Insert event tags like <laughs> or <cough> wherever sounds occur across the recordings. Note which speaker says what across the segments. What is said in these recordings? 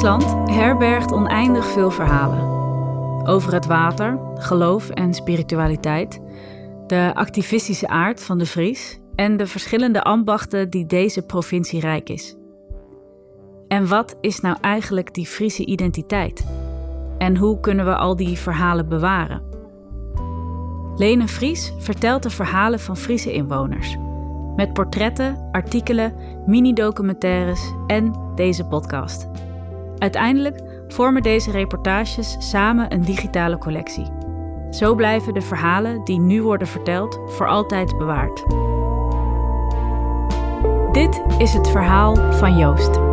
Speaker 1: Friesland herbergt oneindig veel verhalen. Over het water, geloof en spiritualiteit, de activistische aard van de Fries en de verschillende ambachten die deze provincie rijk is. En wat is nou eigenlijk die Friese identiteit? En hoe kunnen we al die verhalen bewaren? Lene Fries vertelt de verhalen van Friese inwoners. Met portretten, artikelen, mini-documentaires en deze podcast. Uiteindelijk vormen deze reportages samen een digitale collectie. Zo blijven de verhalen die nu worden verteld voor altijd bewaard. Dit is het verhaal van Joost.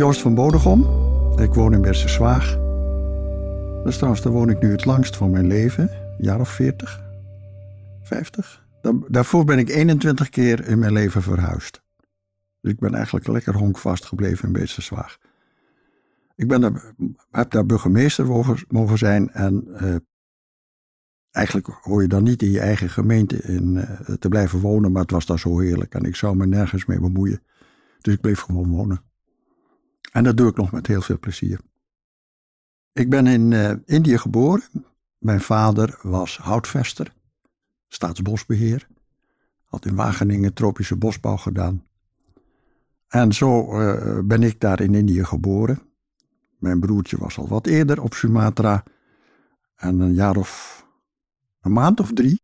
Speaker 2: Joost van Bodegom. Ik woon in Zwaag. Dat is trouwens, daar woon ik nu het langst van mijn leven. Een jaar of 40, 50. Daarvoor ben ik 21 keer in mijn leven verhuisd. Dus ik ben eigenlijk lekker honkvast gebleven in Zwaag. Ik ben daar, heb daar burgemeester mogen zijn en uh, eigenlijk hoor je dan niet in je eigen gemeente in, uh, te blijven wonen, maar het was daar zo heerlijk en ik zou me nergens mee bemoeien. Dus ik bleef gewoon wonen. En dat doe ik nog met heel veel plezier. Ik ben in uh, Indië geboren. Mijn vader was houtvester, staatsbosbeheer. Had in Wageningen tropische bosbouw gedaan. En zo uh, ben ik daar in Indië geboren. Mijn broertje was al wat eerder op Sumatra. En een jaar of een maand of drie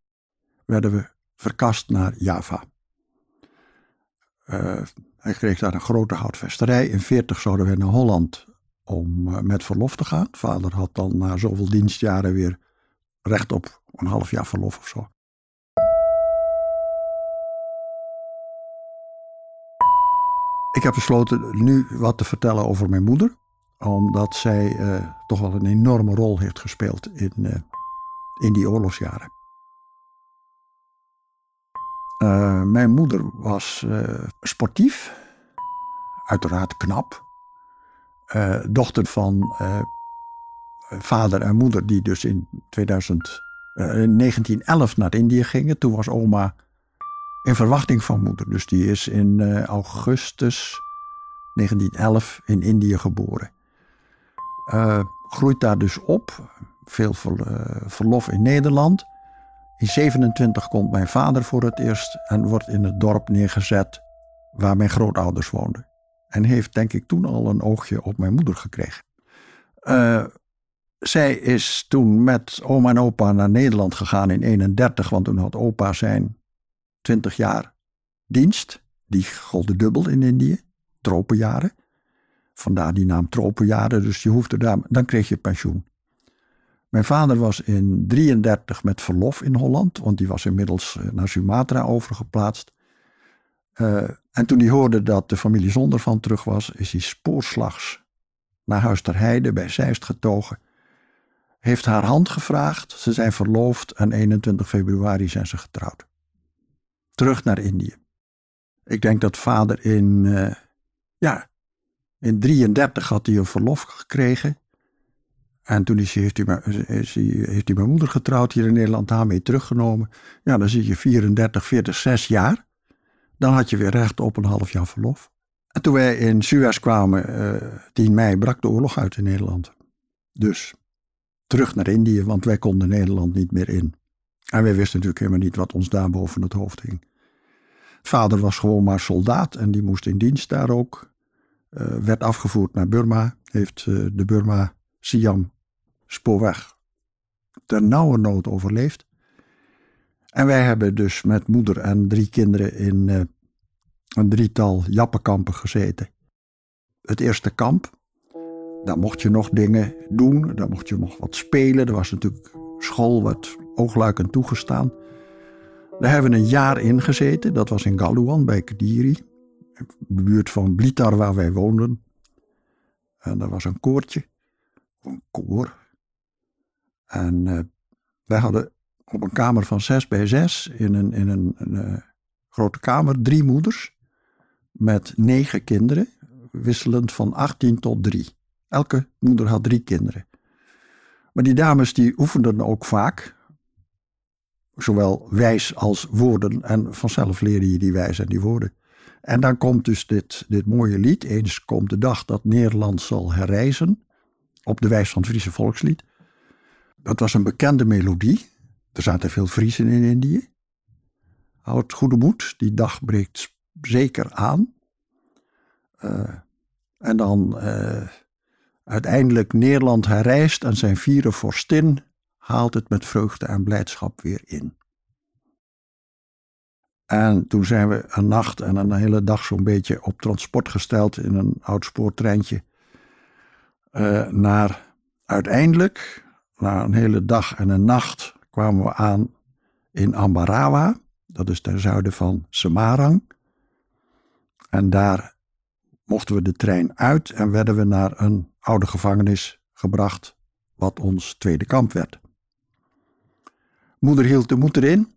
Speaker 2: werden we verkast naar Java. Uh, hij kreeg daar een grote houtvesterij. In 40 zouden we naar Holland om uh, met verlof te gaan. Vader had dan na zoveel dienstjaren weer recht op een half jaar verlof of zo. Ik heb besloten nu wat te vertellen over mijn moeder. Omdat zij uh, toch wel een enorme rol heeft gespeeld in, in die oorlogsjaren. Uh, mijn moeder was uh, sportief, uiteraard knap. Uh, dochter van vader en moeder die dus in 2000, 1911 naar Indië gingen. Toen was oma in verwachting van moeder. Dus die is in augustus 1911 in Indië geboren. groeit daar dus op, veel verlof in Nederland. In 27 komt mijn vader voor het eerst en wordt in het dorp neergezet waar mijn grootouders woonden. En heeft denk ik toen al een oogje op mijn moeder gekregen. Uh, zij is toen met oma en opa naar Nederland gegaan in 31, want toen had opa zijn 20 jaar dienst. Die gold dubbel in Indië, tropenjaren. Vandaar die naam tropenjaren, dus je hoefde daar, dan kreeg je pensioen. Mijn vader was in 33 met verlof in Holland, want die was inmiddels eh, naar Sumatra overgeplaatst. Uh, en toen hij hoorde dat de familie Zonder van terug was, is hij spoorslags naar Huis ter Heide bij Zeist getogen. Heeft haar hand gevraagd, ze zijn verloofd en 21 februari zijn ze getrouwd. Terug naar Indië. Ik denk dat vader in, uh, ja, in 33 had hij een verlof gekregen. En toen is, heeft, hij, heeft hij mijn moeder getrouwd hier in Nederland, daarmee teruggenomen. Ja, dan zit je 34, 40, 6 jaar. Dan had je weer recht op een half jaar verlof. En toen wij in Suez kwamen, uh, eh, 10 mei, brak de oorlog uit in Nederland. Dus terug naar Indië, want wij konden Nederland niet meer in. En wij wisten natuurlijk helemaal niet wat ons daar boven het hoofd hing. Vader was gewoon maar soldaat en die moest in dienst daar ook. Uh, werd afgevoerd naar Burma, heeft uh, de Burma Siam spoorweg ter nauwe nood overleefd. En wij hebben dus met moeder en drie kinderen in uh, een drietal jappenkampen gezeten. Het eerste kamp, daar mocht je nog dingen doen, daar mocht je nog wat spelen. Er was natuurlijk school wat oogluikend toegestaan. Daar hebben we een jaar in gezeten, dat was in Galuan bij Kediri, de buurt van Blitar waar wij woonden. En er was een koortje, een koor. En uh, wij hadden op een kamer van zes bij zes, in een, in een, een grote kamer, drie moeders met negen kinderen, wisselend van 18 tot 3. Elke moeder had drie kinderen. Maar die dames die oefenden ook vaak, zowel wijs als woorden. En vanzelf leerde je die wijs en die woorden. En dan komt dus dit, dit mooie lied. Eens komt de dag dat Nederland zal herreizen. Op de wijs van het Friese volkslied. Dat was een bekende melodie. Er zaten veel Friesen in Indië. Houd goede moed, die dag breekt zeker aan. Uh, en dan uh, uiteindelijk Nederland herreist en zijn vierde vorstin haalt het met vreugde en blijdschap weer in. En toen zijn we een nacht en een hele dag zo'n beetje op transport gesteld in een oud spoortreintje. Uh, naar uiteindelijk, na een hele dag en een nacht, kwamen we aan in Ambarawa. Dat is ten zuiden van Semarang. En daar mochten we de trein uit en werden we naar een oude gevangenis gebracht, wat ons tweede kamp werd. Moeder hield de moed erin.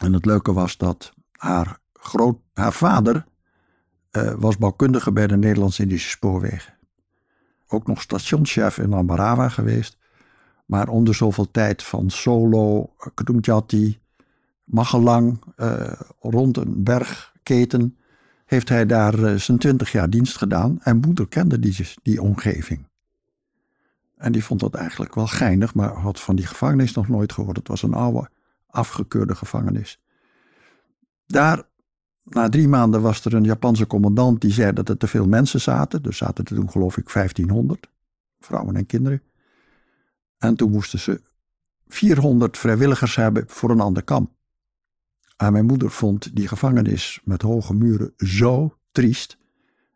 Speaker 2: En het leuke was dat haar, groot, haar vader uh, was bouwkundige bij de Nederlands-Indische spoorwegen. Ook nog stationschef in Ambarawa geweest. Maar onder zoveel tijd van Solo, Kadumjati, Magelang, uh, rond een bergketen, heeft hij daar uh, zijn twintig jaar dienst gedaan. En moeder kende die, die omgeving. En die vond dat eigenlijk wel geinig, maar had van die gevangenis nog nooit gehoord. Het was een oude, afgekeurde gevangenis. Daar, na drie maanden, was er een Japanse commandant die zei dat er te veel mensen zaten. Er zaten er toen, geloof ik, 1500 vrouwen en kinderen. En toen moesten ze 400 vrijwilligers hebben voor een ander kamp. En mijn moeder vond die gevangenis met hoge muren zo triest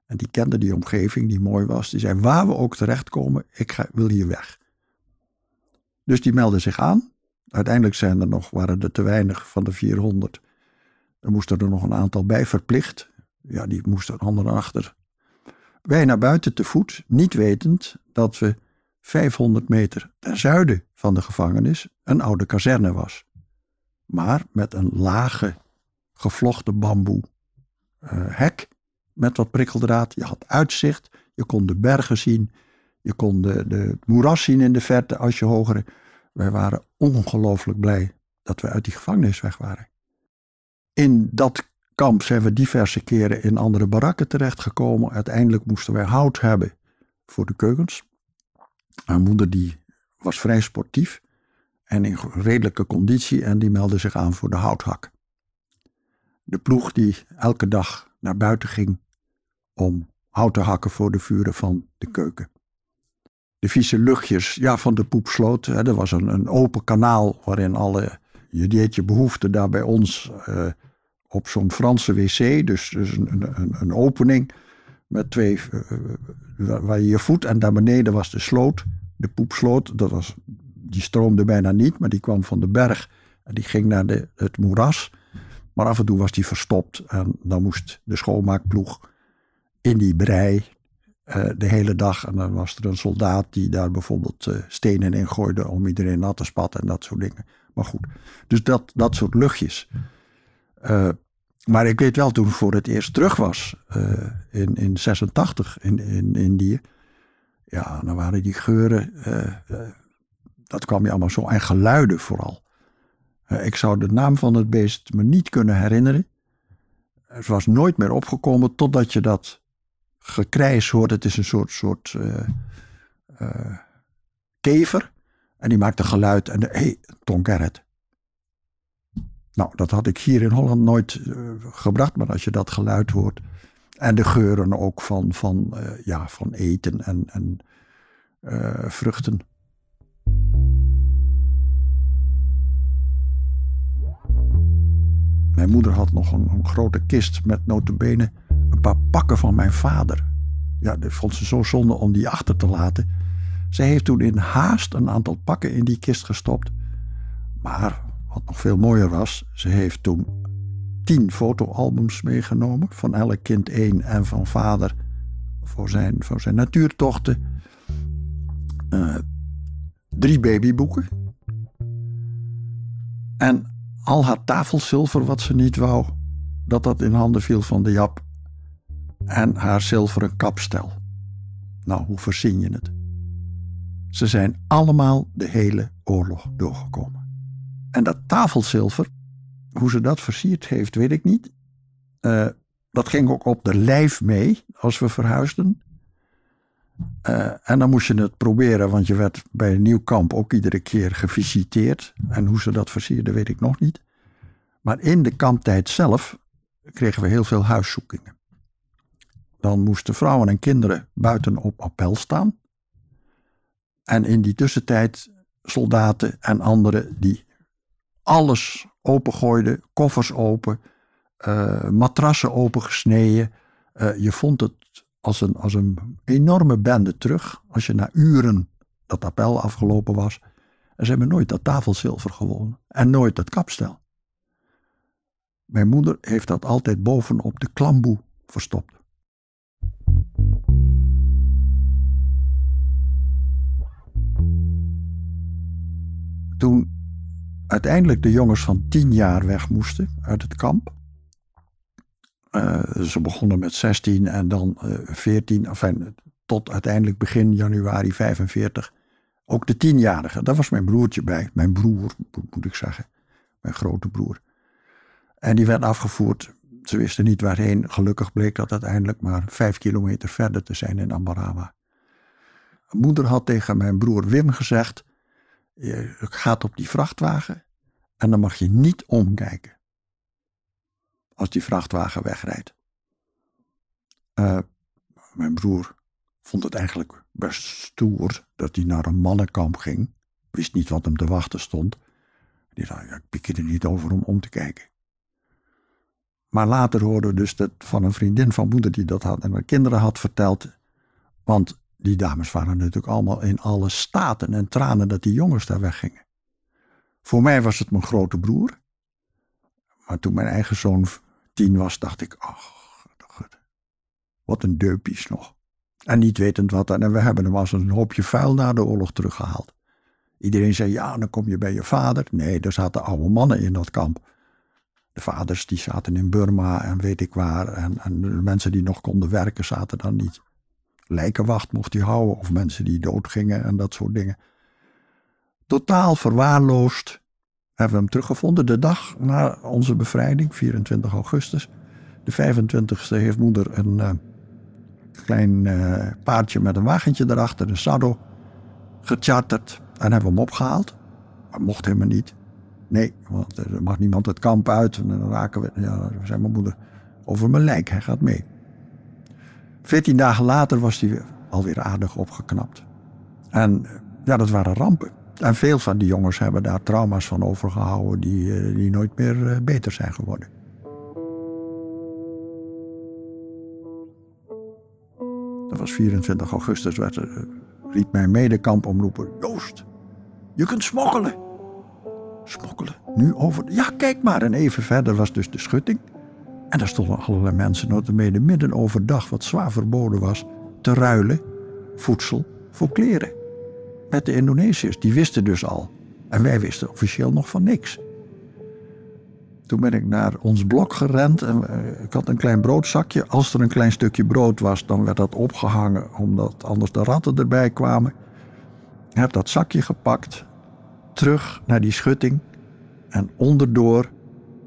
Speaker 2: en die kende die omgeving die mooi was. Die zei, waar we ook terechtkomen, ik wil hier weg. Dus die meldde zich aan. Uiteindelijk zijn er nog, waren er te weinig van de 400. Er moesten er nog een aantal bij verplicht. Ja, die moesten anderen achter. Wij naar buiten te voet, niet wetend dat we 500 meter ten zuiden van de gevangenis een oude kazerne was. Maar met een lage, gevlochten bamboe uh, hek met wat prikkeldraad. Je had uitzicht, je kon de bergen zien, je kon de, de moeras zien in de verte als je hoger. Wij waren ongelooflijk blij dat we uit die gevangenis weg waren. In dat kamp zijn we diverse keren in andere barakken terechtgekomen. Uiteindelijk moesten wij hout hebben voor de keukens. Mijn moeder die was vrij sportief en in redelijke conditie en die meldde zich aan voor de houthak. De ploeg die elke dag naar buiten ging om hout te hakken voor de vuren van de keuken. De vieze luchtjes ja, van de poepsloot. Hè, er was een, een open kanaal waarin alle, je deed je behoefte daar bij ons uh, op zo'n Franse wc. Dus, dus een, een, een opening met twee, uh, waar je je voet en daar beneden was de sloot. De poepsloot, dat was, die stroomde bijna niet, maar die kwam van de berg. En die ging naar de, het moeras. Maar af en toe was die verstopt en dan moest de schoonmaakploeg in die brei de hele dag. En dan was er een soldaat die daar bijvoorbeeld stenen in gooide om iedereen nat te spatten en dat soort dingen. Maar goed, dus dat, dat soort luchtjes. Maar ik weet wel toen ik voor het eerst terug was in, in 86 in, in Indië. Ja, dan waren die geuren, dat kwam je allemaal zo. En geluiden vooral. ik zou de naam van het beest me niet kunnen herinneren. Het was nooit meer opgekomen totdat je dat gekrijs hoort. Het is een soort, soort kever. En die maakt een geluid en de, hey, Tom Gerrit. Nou, dat had ik hier in Holland nooit uh, gebracht, maar als je dat geluid hoort. En de geuren ook van, van, ja, van eten en, en vruchten. Mijn moeder had nog een, grote kist met notabene een paar pakken van mijn vader. Ja, dat vond ze zo zonde om die achter te laten. Zij heeft toen in haast een aantal pakken in die kist gestopt. Maar wat nog veel mooier was, ze heeft toen tien fotoalbums meegenomen. Van elk kind één en van vader voor zijn, voor zijn natuurtochten. Uh, drie babyboeken. En al haar tafelzilver wat ze niet wou, dat dat in handen viel van de Jap. En haar zilveren kapstel. Nou, hoe verzin je het? Ze zijn allemaal de hele oorlog doorgekomen. En dat tafelzilver, hoe ze dat versierd heeft, weet ik niet. Uh, dat ging ook op de lijf mee als we verhuisden. Uh, en dan moest je het proberen, want je werd bij een nieuw kamp ook iedere keer gevisiteerd. En hoe ze dat versierden, weet ik nog niet. Maar in de kamptijd zelf kregen we heel veel huiszoekingen. Dan moesten vrouwen en kinderen buiten op appel staan. En in die tussentijd soldaten en anderen die alles opengooiden, koffers open, uh, matrassen opengesneden. Uh, je vond het als een, als een enorme bende terug. Als je na uren dat appel afgelopen was. En ze hebben nooit dat tafelzilver gewonnen. En nooit dat kapstel. Mijn moeder heeft dat altijd bovenop de klamboe verstopt. Toen uiteindelijk de jongens van tien jaar weg moesten uit het kamp. Uh, ze begonnen met 16 en dan uh, 14, enfin, tot uiteindelijk begin januari 45. Ook de tienjarige, daar was mijn broertje bij. Mijn broer, moet ik zeggen. Mijn grote broer. En die werd afgevoerd. Ze wisten niet waarheen. Gelukkig bleek dat uiteindelijk maar vijf kilometer verder te zijn in Ambarawa. Moeder had tegen mijn broer Wim gezegd: Je gaat op die vrachtwagen en dan mag je niet omkijken. Als die vrachtwagen wegrijdt. Uh, mijn broer vond het eigenlijk best stoer dat hij naar een mannenkamp ging. Wist niet wat hem te wachten stond. Die zei, ja, ik pik er niet over om om te kijken. Maar later hoorde dus dat van een vriendin van moeder die dat had en haar kinderen had verteld. Want die dames waren natuurlijk allemaal in alle staten en tranen dat die jongens daar weggingen. Voor mij was het mijn grote broer. Maar toen mijn eigen zoon tien was, dacht ik, ach, wat een deupies nog. En niet wetend wat. En we hebben hem als een hoopje vuil na de oorlog teruggehaald. Iedereen zei, ja, dan kom je bij je vader. Nee, er zaten oude mannen in dat kamp. De vaders die zaten in Burma en weet ik waar. En, en de mensen die nog konden werken zaten dan niet. Lijkenwacht mocht hij houden. Of mensen die doodgingen en dat soort dingen totaal verwaarloosd hebben we hem teruggevonden. De dag na onze bevrijding, 24 augustus. De 25e heeft moeder een uh, klein uh, paardje met een wagentje erachter, een sado, gecharterd. En hebben we hem opgehaald. Maar mocht helemaal niet. Nee, want er mag niemand het kamp uit. En dan raken we, ja, zei mijn moeder, over mijn lijk, hij gaat mee. Veertien dagen later was hij alweer aardig opgeknapt. En ja, dat waren rampen. En veel van die jongens hebben daar trauma's van overgehouden die, eh, die nooit meer eh, beter zijn geworden. Dat was 24 augustus, werd, uh, riep mijn medekampomroeper... Joost, je kunt smokkelen. Smokkelen? Nu over... Ja, kijk maar. En even verder was dus de schutting. En daar stonden allerlei mensen, mede midden overdag, wat zwaar verboden was... te ruilen, voedsel voor kleren met de Indonesiërs. Die wisten dus al. En wij wisten officieel nog van niks. Toen ben ik naar ons blok gerend en eh, ik had een klein broodzakje. Als er een klein stukje brood was, dan werd dat opgehangen, omdat anders de ratten erbij kwamen. Ik heb dat zakje gepakt, terug naar die schutting en onderdoor.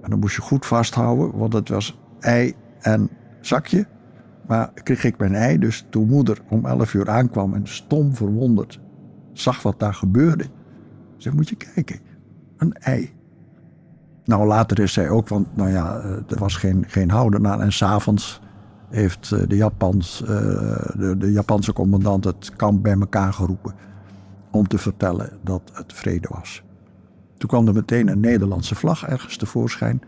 Speaker 2: Dan moest je goed vasthouden, want het was ei en zakje. Maar kreeg ik mijn ei, dus toen moeder om 11 uur aankwam en stom verwonderd zag wat daar gebeurde. Ze moet je kijken, een ei. Nou, later is zij ook, want nou ja, eh, er was geen, geen houden aan. En s'avonds heeft eh, de, Japans, eh, de, de Japanse commandant het kamp bij elkaar geroepen. Om te vertellen dat het vrede was. Toen kwam er meteen een Nederlandse vlag ergens tevoorschijn.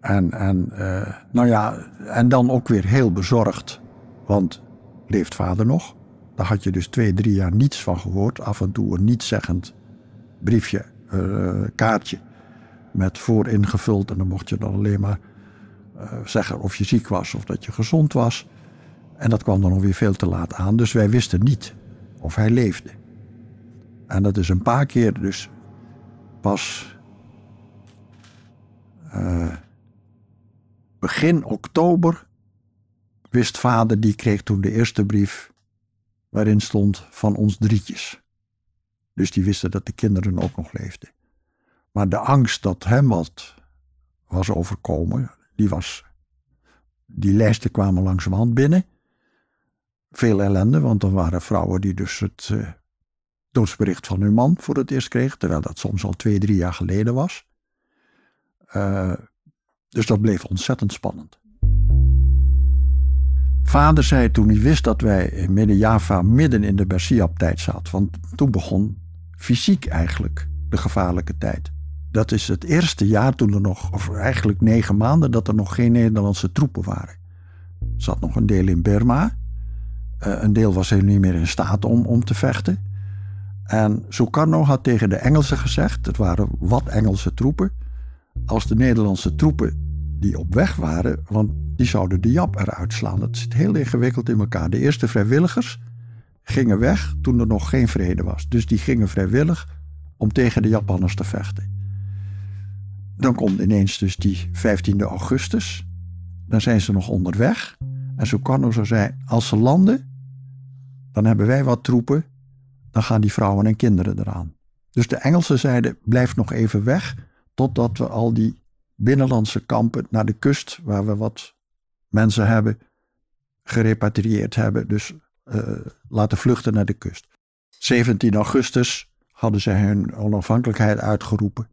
Speaker 2: En, en, nou ja, en dan ook weer heel bezorgd. Want leeft vader nog? Daar had je dus twee, drie jaar niets van gehoord. Af en toe een nietszeggend briefje, uh, kaartje met voor ingevuld. En dan mocht je dan alleen maar uh, zeggen of je ziek was of dat je gezond was. En dat kwam dan nog weer veel te laat aan, dus wij wisten niet of hij leefde. En dat is een paar keer dus pas uh, begin oktober wist vader, die kreeg toen de eerste brief waarin stond van ons drietjes. Dus die wisten dat de kinderen ook nog leefden. Maar de angst dat hem wat was overkomen, die was. Die lijsten kwamen langzamerhand binnen. Veel ellende, want er waren vrouwen die dus het uh, doodsbericht van hun man voor het eerst kregen, terwijl dat soms al twee, drie jaar geleden was. Uh, dus dat bleef ontzettend spannend. Vader zei toen hij wist dat wij in Midden-Java midden in de Bersiab-tijd zaten. Want toen begon fysiek eigenlijk de gevaarlijke tijd. Dat is het eerste jaar toen er nog, of eigenlijk negen maanden, dat er nog geen Nederlandse troepen waren. Er zat nog een deel in Burma. Uh, een deel was helemaal niet meer in staat om, om te vechten. En Sukarno had tegen de Engelsen gezegd, het waren wat Engelse troepen. Als de Nederlandse troepen die op weg waren, want die zouden de Jap eruit slaan. Dat zit heel ingewikkeld in elkaar. De eerste vrijwilligers gingen weg toen er nog geen vrede was. Dus die gingen vrijwillig om tegen de Japanners te vechten. Dan komt ineens dus die 15 augustus. Dan zijn ze nog onderweg. En Sukarno zou zijn, als ze landen, dan hebben wij wat troepen. Dan gaan die vrouwen en kinderen eraan. Dus de Engelsen zeiden, blijf nog even weg, totdat we al die binnenlandse kampen naar de kust, waar we wat mensen hebben gerepatrieerd hebben, dus uh, laten vluchten naar de kust. 17 augustus hadden zij hun onafhankelijkheid uitgeroepen.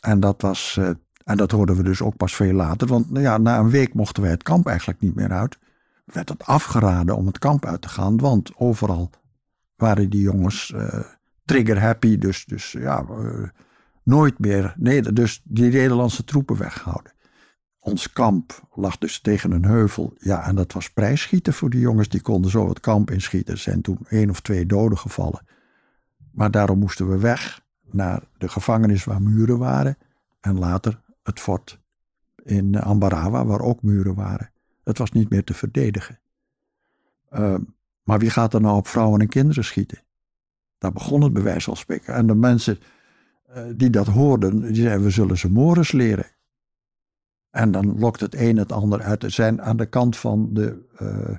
Speaker 2: En dat, was, uh, en dat hoorden we dus ook pas veel later. Want nou ja, na een week mochten wij het kamp eigenlijk niet meer uit. Werd het afgeraden om het kamp uit te gaan, want overal waren die jongens uh, trigger happy. Dus, dus ja, nooit meer, nee, dus die Nederlandse troepen weghouden. Ons kamp lag dus tegen een heuvel. Ja, en dat was prijsschieten voor die jongens. Die konden zo het kamp inschieten. Er zijn toen één of twee doden gevallen. Maar daarom moesten we weg naar de gevangenis waar muren waren. En later het fort in Ambarawa, waar ook muren waren. Het was niet meer te verdedigen. Uh, maar wie gaat er nou op vrouwen en kinderen schieten? Daar begon het bewijs al spreken. En de mensen eh, die dat hoorden, die zeiden we zullen ze Moris leren. En dan lokt het een het ander uit. Er zijn aan de kant van de uh,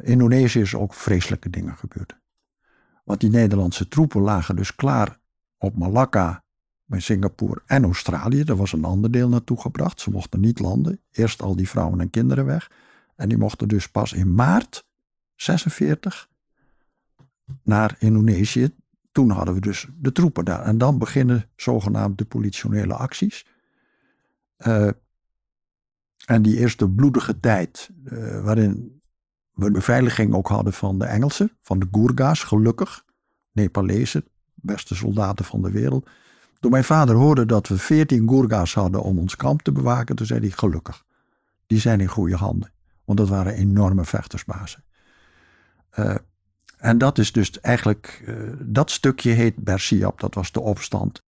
Speaker 2: Indonesiërs ook vreselijke dingen gebeurd. Want die Nederlandse troepen lagen dus klaar op Malakka, bij Singapore en Australië. Er was een ander deel naartoe gebracht. Ze mochten niet landen. Eerst al die vrouwen en kinderen weg. En die mochten dus pas in maart 46 naar Indonesië toen hadden we dus de troepen daar. En dan beginnen zogenaamde politionele acties. Uh, en die eerste bloedige tijd, uh, waarin we de beveiliging ook hadden van de Engelsen, van de Gurga's, gelukkig. Nepalezen, beste soldaten van de wereld. Toen mijn vader hoorde dat we veertien Gurga's hadden om ons kamp te bewaken, toen zei hij gelukkig. Die zijn in goede handen. Want dat waren enorme vechtersbazen. Uh, en dat is dus eigenlijk, uh, dat stukje heet Bersiab, dat was de opstand.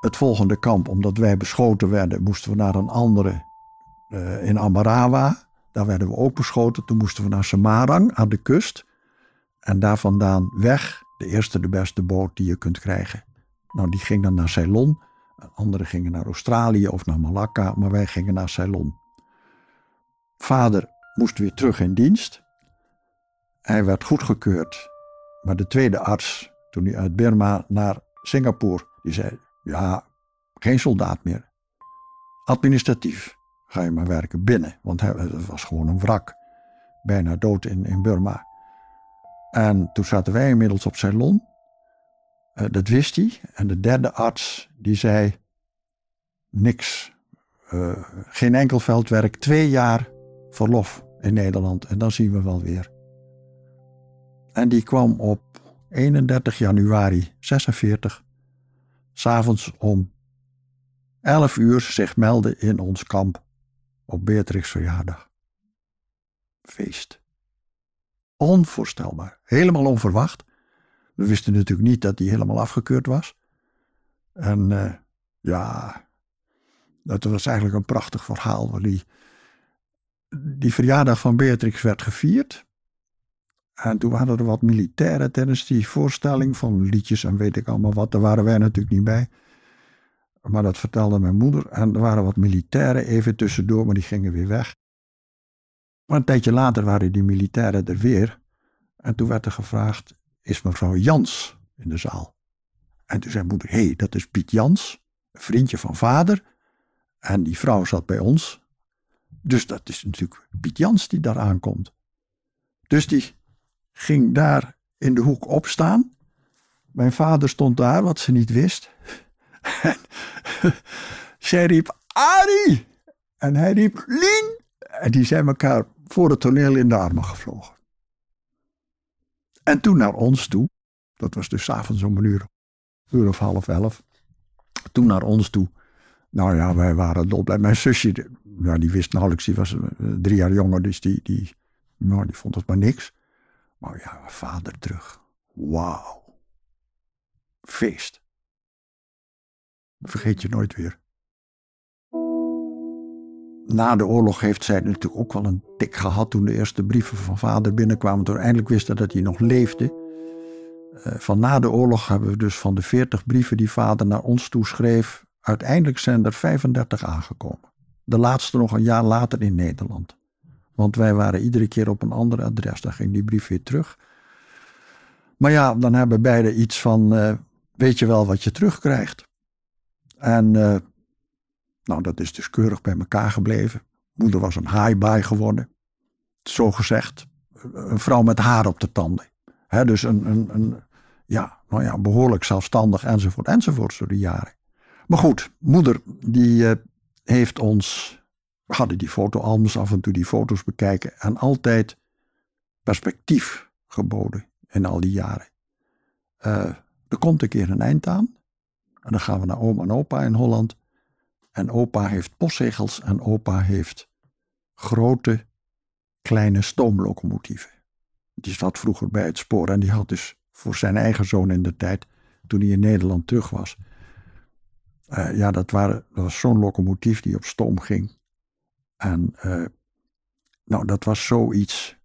Speaker 2: Het volgende kamp, omdat wij beschoten werden, moesten we naar een andere uh, in Amarawa. Daar werden we ook beschoten. Toen moesten we naar Semarang aan de kust. En daar vandaan weg, de eerste, de beste boot die je kunt krijgen. Nou, die ging dan naar Ceylon. Anderen gingen naar Australië of naar Malakka, maar wij gingen naar Ceylon. Vader moest weer terug in dienst. Hij werd goedgekeurd. Maar de tweede arts, toen hij uit Burma naar Singapore, die zei: Ja, geen soldaat meer. Administratief ga je maar werken binnen, want hij, het was gewoon een wrak. Bijna dood in, in Burma. En toen zaten wij inmiddels op Ceylon. Uh, dat wist hij. En de derde arts, die zei: Niks. Uh, geen enkel veldwerk. Twee jaar verlof in Nederland en dan zien we wel weer. En die kwam op 31 januari 46, s'avonds om 11 uur zich melden in ons kamp op Beatrix verjaardag. Feest. Onvoorstelbaar. Helemaal onverwacht. We wisten natuurlijk niet dat hij helemaal afgekeurd was. En uh, ja, Dat was eigenlijk een prachtig verhaal. Die, die verjaardag van Beatrix werd gevierd. En toen waren er wat militairen tijdens die voorstelling van liedjes en weet ik allemaal wat. Daar waren wij natuurlijk niet bij. Maar dat vertelde mijn moeder. En er waren wat militairen even tussendoor, maar die gingen weer weg. Maar een tijdje later waren die militairen er weer. En toen werd er gevraagd: Is mevrouw Jans in de zaal? En toen zei moeder: Hé, hey, dat is Piet Jans, een vriendje van vader. En die vrouw zat bij ons. Dus dat is natuurlijk Piet Jans die daar aankomt. Dus die ging daar in de hoek opstaan. Mijn vader stond daar, wat ze niet wist. En <laughs> zij riep Arie. En hij riep Lien. En die zijn elkaar voor het toneel in de armen gevlogen. En toen naar ons toe. Dat was dus avonds om een uur, uur of half elf. Toen naar ons toe. Nou ja, wij waren dolblij. Mijn zusje, ja, die wist nauwelijks, die was eh, drie jaar jonger, dus die, die, nou, die vond het maar niks. Maar ja, vader terug. Wauw. Feest. vergeet je nooit weer. Na de oorlog heeft zij natuurlijk ook wel een tik gehad toen de eerste brieven van vader binnenkwamen. Toen eindelijk wisten dat hij nog leefde. Uh, van na de oorlog hebben we dus van de 40 brieven die vader naar ons toeschreef, uiteindelijk zijn er 35 aangekomen. De laatste nog een jaar later in Nederland. Want wij waren iedere keer op een ander adres. Dan ging die brief weer terug. Maar ja, dan hebben beide iets van: uh, weet je wel wat je terugkrijgt? En uh, nou, dat is dus keurig bij elkaar gebleven. Moeder was een haaibaai geworden. Zo gezegd, een vrouw met haar op de tanden. He, dus een, een, een, ja, nou ja, behoorlijk zelfstandig enzovoort enzovoort door de jaren. Maar goed, moeder die heeft ons we hadden die fotoalbums af en toe die foto's bekijken en altijd perspectief geboden in al die jaren. Uh, er komt een keer een eind aan en dan gaan we naar oma en opa in Holland. En opa heeft postzegels en opa heeft grote, kleine stoomlocomotieven. Die zat vroeger bij het spoor en die had dus voor zijn eigen zoon in de tijd, toen hij in Nederland terug was. Uh, ja, dat, waren, dat was zo'n locomotief die op stoom ging. En uh, nou, dat was zoiets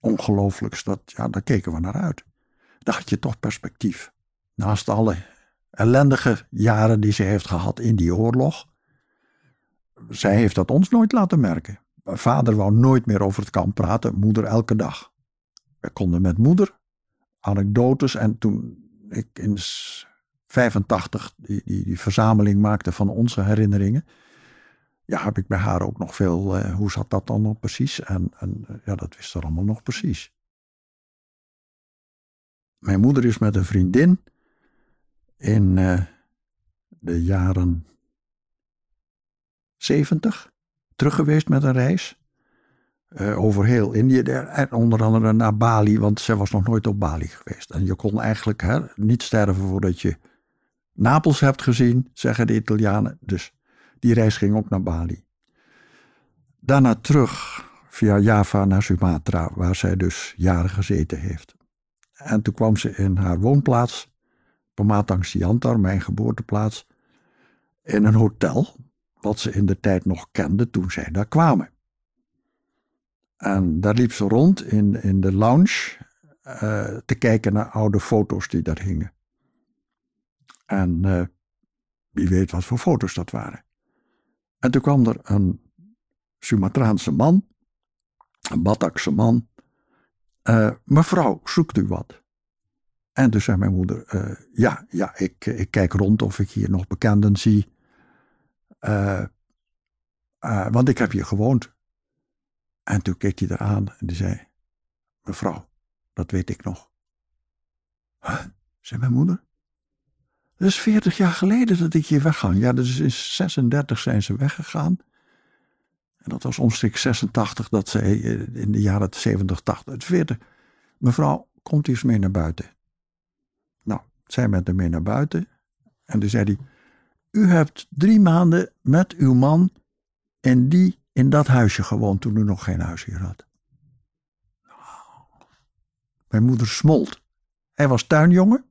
Speaker 2: ongelooflijks. Dat, ja, daar keken we naar uit. Daar had je toch perspectief. Naast alle ellendige jaren die ze heeft gehad in die oorlog. Zij heeft dat ons nooit laten merken. Vader wou nooit meer over het kamp praten, moeder elke dag. We konden met moeder anekdotes en toen ik in 85 die, die, die verzameling maakte van onze herinneringen, ja, heb ik bij haar ook nog veel, uh, hoe zat dat dan nog precies? En, en uh, ja, dat wist ze allemaal nog precies. Mijn moeder is met een vriendin in uh, de jaren 70 terug geweest met een reis. over heel Indië, en onder andere naar Bali, want ze was nog nooit op Bali geweest. En je kon eigenlijk hè, niet sterven voordat je Napels hebt gezien, zeggen de Italianen. Dus die reis ging ook naar Bali. Daarna terug via Java naar Sumatra, waar zij dus jaren gezeten heeft. En toen kwam ze in haar woonplaats, Pematang Siantar, mijn geboorteplaats, in een hotel, wat ze in de tijd nog kende toen zij daar kwamen. En daar liep ze rond in, in de lounge uh, te kijken naar oude foto's die daar hingen. En uh, wie weet wat voor foto's dat waren. En toen kwam er een Sumatraanse man, een Batakse man. Uh, mevrouw, zoekt u wat? En toen zei mijn moeder: uh, Ja, ja ik, ik kijk rond of ik hier nog bekenden zie. Want ik heb hier gewoond. En toen keek hij eraan en die zei: Mevrouw, dat weet ik nog. Huh? mijn moeder. Dat is 40 jaar geleden dat ik hier weggang. Ja, dus in 36 zijn ze weggegaan. En dat was omstreeks 86 dat ze eh, in de jaren 70, 80, 40. Mevrouw, komt u eens mee naar buiten. Nou, zij met hem mee naar buiten. En toen zei hij, u hebt drie maanden met uw man in, die, in dat huisje gewoond toen u nog geen huis hier had. Mijn moeder smolt. Hij was tuinjongen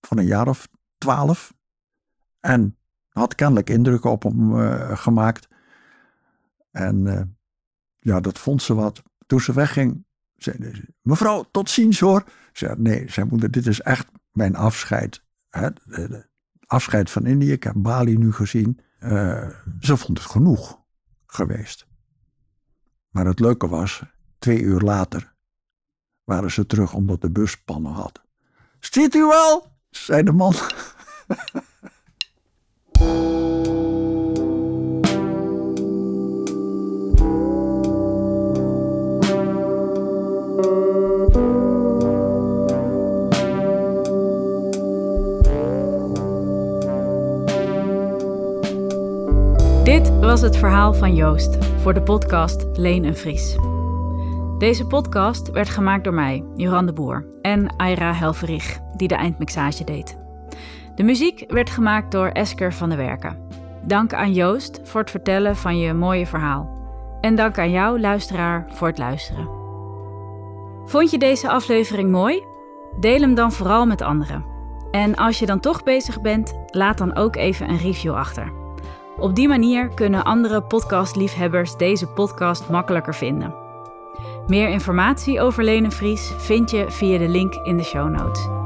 Speaker 2: van een jaar of twaalf. En Had kennelijk indruk op hem uh, gemaakt. En uh, ja, dat vond ze wat. Toen ze wegging, zei ze: Mevrouw, tot ziens hoor. Ze zei: Nee, zei moeder, dit is echt mijn afscheid. Hè? Afscheid van Indië. Ik heb Bali nu gezien. Uh, ze vond het genoeg geweest. Maar het leuke was, twee uur later waren ze terug omdat de bus pannen had. Ziet u wel, zei de man.
Speaker 1: Dit was het verhaal van Joost voor de podcast Leen en Vries. Deze podcast werd gemaakt door mij, Joran de Boer, en Aira Helverich, die de eindmixage deed. De muziek werd gemaakt door Esker van der Werken. Dank aan Joost voor het vertellen van je mooie verhaal. En dank aan jou, luisteraar, voor het luisteren. Vond je deze aflevering mooi? Deel hem dan vooral met anderen. En als je dan toch bezig bent, laat dan ook even een review achter. Op die manier kunnen andere podcastliefhebbers deze podcast makkelijker vinden. Meer informatie over Lene Vries vind je via de link in de show notes.